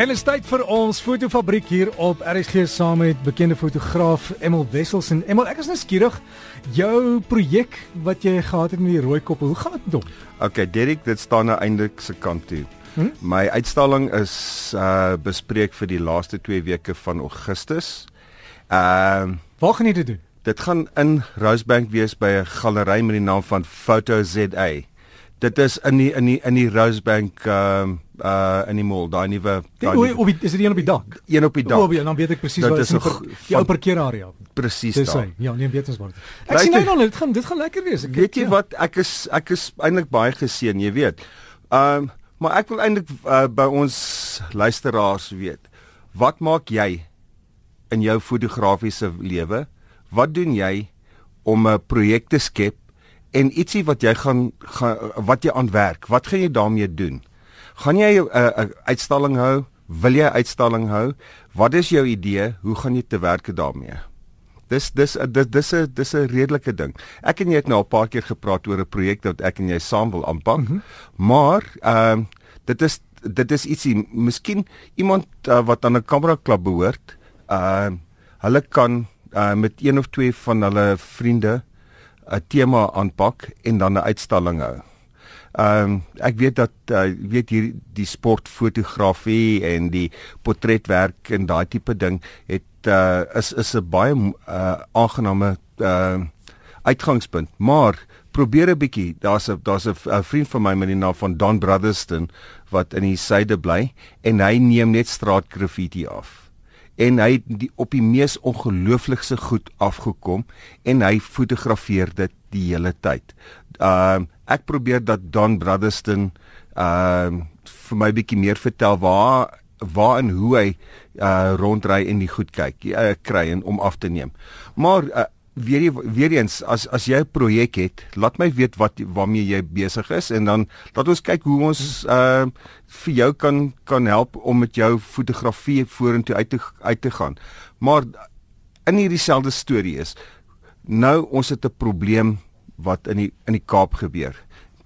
En dit is tyd vir ons fotofabriek hier op RSG saam met bekende fotograaf Emil Wessels en Emil, ek is nou skieurig jou projek wat jy gehad het met die rooi koppel. Hoe gaan dit met hom? Okay, Derek, dit staan nou eintlik se kant toe. Hm? My uitstalling is uh bespreek vir die laaste 2 weke van Augustus. Ehm uh, Waar gaan jy dit doen? Dit gaan in Rosebank wees by 'n galery met die naam van Photo ZA. Dit is in die in die in die Rosebank ehm uh, uh in die mall, daai nuwe daai op die is dit een op die dak? Een op die dak. Oh, dan weet ek presies waar is. Die ou parkeerarea. Presies daar. Dis hy. Ja, nee, weet ons waar. Ek sien nou al dit gaan dit gaan lekker wees. Ek weet jy ja. wat, ek is ek is eintlik baie geseën, jy weet. Ehm um, maar ek wil eintlik uh, by ons luisteraars weet. Wat maak jy in jou fotografiese lewe? Wat doen jy om 'n projek te skep en ietsie wat jy gaan, gaan wat jy aan werk? Wat gaan jy daarmee doen? Gaan jy 'n uh, uh, uitstalling hou? Wil jy uitstalling hou? Wat is jou idee? Hoe gaan jy te werk daarmee? Dis dis dis dis 'n dis 'n redelike ding. Ek en jy het nou al 'n paar keer gepraat oor 'n projek wat ek en jy saam wil aanpak. Mm -hmm. Maar ehm uh, dit is dit is ietsie miskien iemand uh, wat aan 'n kamera klub behoort. Ehm uh, hulle kan uh, met een of twee van hulle vriende 'n tema aanpak en dan 'n uitstalling hou. Ehm um, ek weet dat uh, weet hier die sportfotografie en die portretwerk en daai tipe ding het uh, is is 'n baie uh, aangename uh, uitgangspunt. Maar probeer 'n bietjie. Daar's 'n daar's 'n vriend van my met die naam van Don Brotherston wat in die suide bly en hy neem net straat graffiti af en hy het die op die mees ongelooflikste goed afgekom en hy fotografeer dit die hele tyd. Ehm uh, ek probeer dat Don Brotherston ehm uh, vir my bietjie meer vertel waar waar en hoe hy uh rondry en die goed kyk, uh, kry en om af te neem. Maar uh, weer weer eens as as jy 'n projek het, laat my weet wat waarmee jy besig is en dan laat ons kyk hoe ons uh vir jou kan kan help om met jou fotografie vorentoe uit te uit te gaan. Maar in hierdie selfde storie is nou ons het 'n probleem wat in die in die Kaap gebeur.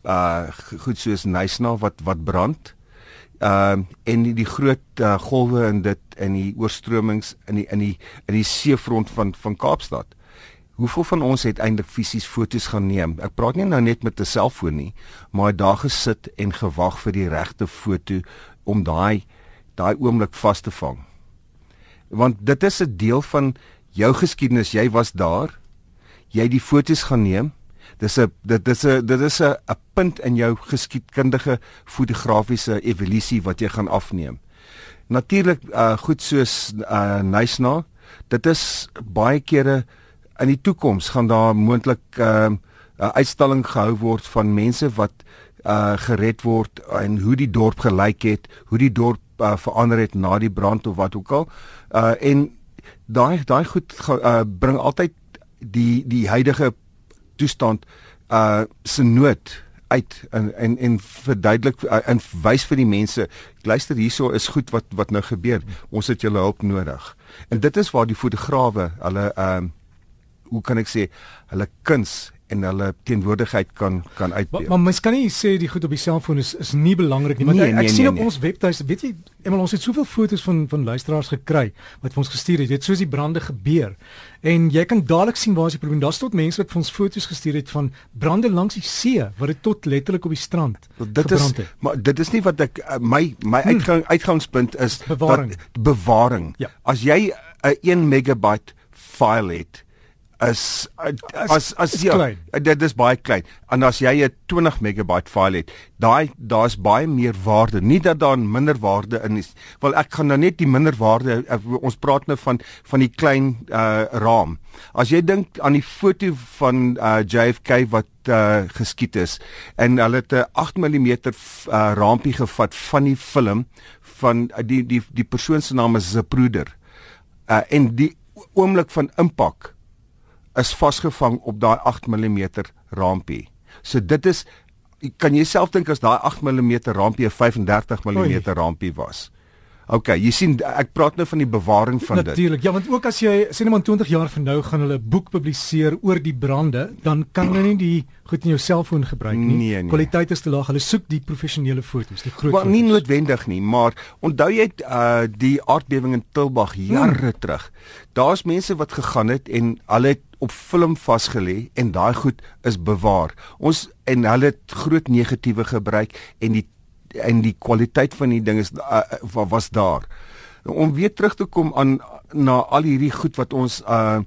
Uh goed soos Nysna wat wat brand. Ehm uh, en die, die groot uh, golwe in dit in die oorstromings in die in die in die seefront van van Kaapstad. Hoeveel van ons het eintlik fisies fotos gaan neem? Ek praat nie nou net met 'n selfoon nie, maar daar gesit en gewag vir die regte foto om daai daai oomblik vas te vang. Want dit is 'n deel van jou geskiedenis. Jy was daar. Jy het die fotos gaan neem. Dis 'n dit is 'n dit is 'n 'n punt in jou geskiedkundige fotografiese evolusie wat jy gaan afneem. Natuurlik uh goed soos uh Nysna, dit is baie kere in die toekoms gaan daar moontlik 'n uh, uh, uitstalling gehou word van mense wat uh, gered word en hoe die dorp gelyk het, hoe die dorp uh, verander het na die brand of wat ook al. Uh, en daai daai goed uh, bring altyd die die huidige toestand uh se nood uit en en en verduidelik en wys vir die mense luister hierso is goed wat wat nou gebeur ons het julle hulp nodig en dit is waar die fotograwe hulle ehm uh, hoe kan ek sê hulle kuns en hulle teenwoordigheid kan kan uitbeeld. Maar, maar mens kan nie sê die goed op die selfoon is is nie belangrik nie. Want nee, ek, ek nee, sien nee, op nee. ons webtuis, weet jy, eenmal ons het soveel foto's van van luisteraars gekry wat vir ons gestuur het, weet soos die brande gebeur. En jy kan dadelik sien waar is die probleem. Daar's tot mense wat vir ons foto's gestuur het van brande langs die see wat dit tot letterlik op die strand dit gebrand het. Is, maar dit is nie wat ek uh, my my hmm. uitgang uitgangspunt is bewaring. dat bewaring. Ja. As jy 'n uh, 1 megabyte file het is as as ja dit is baie klein. En as jy 'n 20 megabyte file het daai daar's baie meer waarde. Nie dat daar minder waarde in is. Wel ek gaan nou net die minder waarde ons praat nou van van die klein uh raam. As jy dink aan die foto van uh JFK wat uh geskiet is en hulle het 'n 8 mm uh raampie gevat van die film van uh, die die die persoon se naam is Zapruder. Uh en die oomblik van impak is vasgevang op daai 8 mm raampie. So dit is kan jy self dink as daai 8 mm raampie 'n 35 mm raampie was. OK, jy sien ek praat nou van die bewaring van Natuurlijk, dit. Natuurlik. Ja, want ook as jy sê net maar 20 jaar van nou gaan hulle 'n boek publiseer oor die brande, dan kan hulle nie die goed in jou selfoon gebruik nie. Nee, nee. Kwaliteit is te laag. Hulle soek die professionele foto's, die groot foto's. Maar nie noodwendig nie, maar onthou jy uh die aardbewing in Tilbag jare hmm. terug. Daar's mense wat gegaan het en hulle het op film vasgelê en daai goed is bewaar. Ons en hulle het groot negatiewe gebruik en die en die kwaliteit van die ding is uh, was daar. Om weer terug te kom aan na al hierdie goed wat ons uh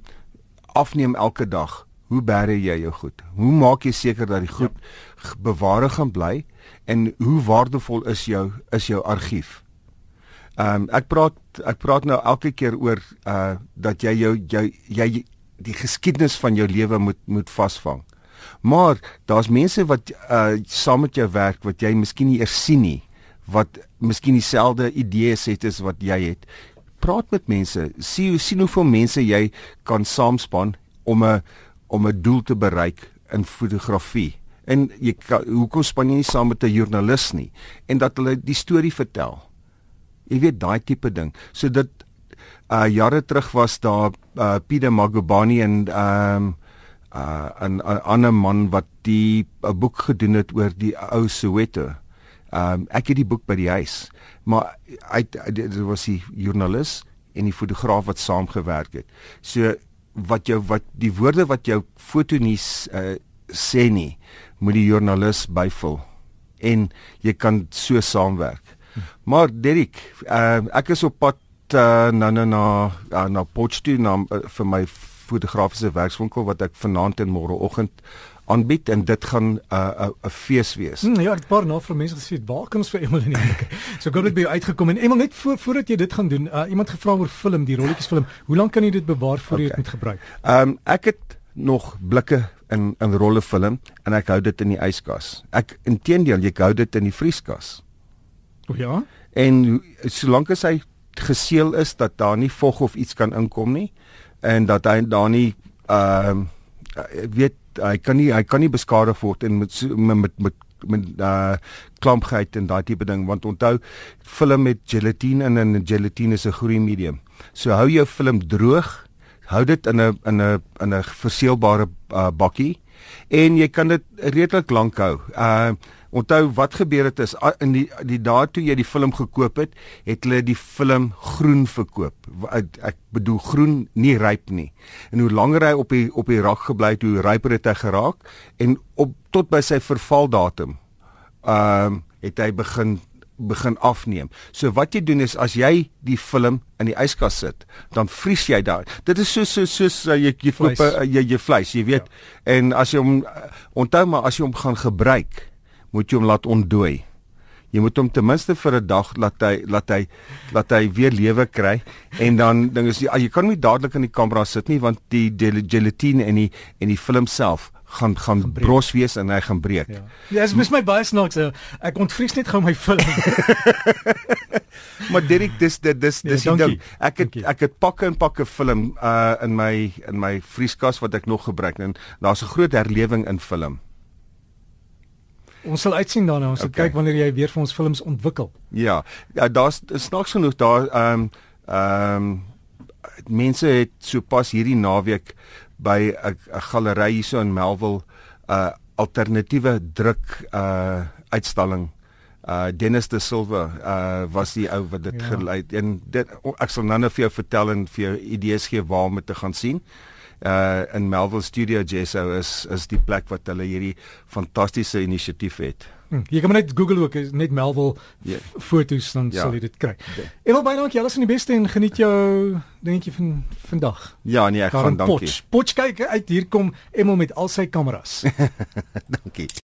afneem elke dag. Hoe bære jy jou goed? Hoe maak jy seker dat die goed ja. bewaar gaan bly en hoe waardevol is jou is jou argief? Ehm um, ek praat ek praat nou elke keer oor uh dat jy jou jou jy die geskiedenis van jou lewe moet moet vasvang. Maar daar's mense wat uh saam met jou werk wat jy miskien nie eers sien nie, wat miskien dieselfde idees het as wat jy het. Praat met mense, sien sien hoeveel mense jy kan saamspan om 'n om 'n doel te bereik in fotografie. En jy kan, hoekom span jy nie saam met 'n joernalis nie en dat hulle die storie vertel. Jy weet daai tipe ding. So dit uh jare terug was daar uh Pieter Magubani en ehm um, uh 'n ander man wat die 'n boek gedoen het oor die ou Soweto. Um ek het die boek by die huis, maar hy dit was die joernalis en die fotograaf wat saamgewerk het. So wat jou wat die woorde wat jou foto nie uh, sê nie, moet die joernalis byvul en jy kan so saamwerk. Maar Derek, uh, ek is op pad uh, na na na na Potchefstroom uh, vir my fotografiese werkswinkel wat ek vanaand en môreoggend aanbied en dit gaan 'n uh, 'n uh, fees wees. Hmm, ja, ek paar nou vir mense gesê waar kan ons vir Emel in die week. so gou net by jou uitgekom en Emel net voor voordat jy dit gaan doen, uh, iemand gevra oor film, die rolletjies film. Hoe lank kan jy dit bewaar voor okay. jy dit moet gebruik? Ehm um, ek het nog blikke in in rolle film en ek hou dit in die yskas. Ek inteendeel, jy hou dit in die vrieskas. O ja. En solank as hy geseël is dat daar nie vog of iets kan inkom nie, en dat hy daar nie ehm uh, weet hy kan nie hy kan nie beskadig word en met met met met uh klampheid en daai tipe ding want onthou film met gelatine in en gelatine is 'n groei medium. So hou jou film droog, hou dit in 'n in 'n in 'n verseelbare uh, bakkie en jy kan dit redelik lank hou. Uh Onthou wat gebeur het is in die die dae toe jy die film gekoop het, het hulle die film groen verkoop. Ek bedoel groen, nie ryp nie. En hoe langer hy op die op die rak gebly het, hoe ryper het hy geraak en op tot by sy vervaldatum ehm uh, het hy begin begin afneem. So wat jy doen is as jy die film in die yskas sit, dan vries jy daar. Dit is so so soos uh, jy jy koop uh, jy jy vleis, jy weet. Ja. En as jy hom onthou maar as jy hom gaan gebruik, moet jy hom laat ontdooi. Jy moet hom ten minste vir 'n dag laat hy laat hy laat hy weer lewe kry en dan ding is jy, jy kan nie dadelik in die kamera sit nie want die gelatine en die en die film self gaan gaan Gebreek. bros wees en hy gaan breek. Ja, ja is mis my baie snaaks. Ek ontvries net gou my film. maar Derek dis dis dis ja, dis die ding. Ek het dankie. ek het pakke en pakke film uh in my in my vrieskas wat ek nog gebruik en daar's 'n groot herlewing in film. Ons sal uitsien daarna. Ons okay. sal kyk wanneer jy weer vir ons films ontwikkel. Ja, ja daar's snaaks genoeg daar ehm um, ehm um, mense het sopas hierdie naweek by 'n galery hierso in Melville 'n uh, alternatiewe druk uh uitstalling uh Dennis de Silva uh was die ou wat dit ja. gelei en dit ek sal nou net vir jou vertel en vir jou idees gee waar om te gaan sien uh in Melville Studio Jesso is is die plek wat hulle hierdie fantastiese inisiatief het. Hm, jy kan net Google ook net Melville yeah. Ja. foto's dan ja. sal jy dit kry. Okay. En wel baie dankie alles van die beste en geniet jou dingetjie van vandag. Ja nee, ek gaan dankie. Potch, potch kyk uit hier kom Emel met al sy kameras. dankie.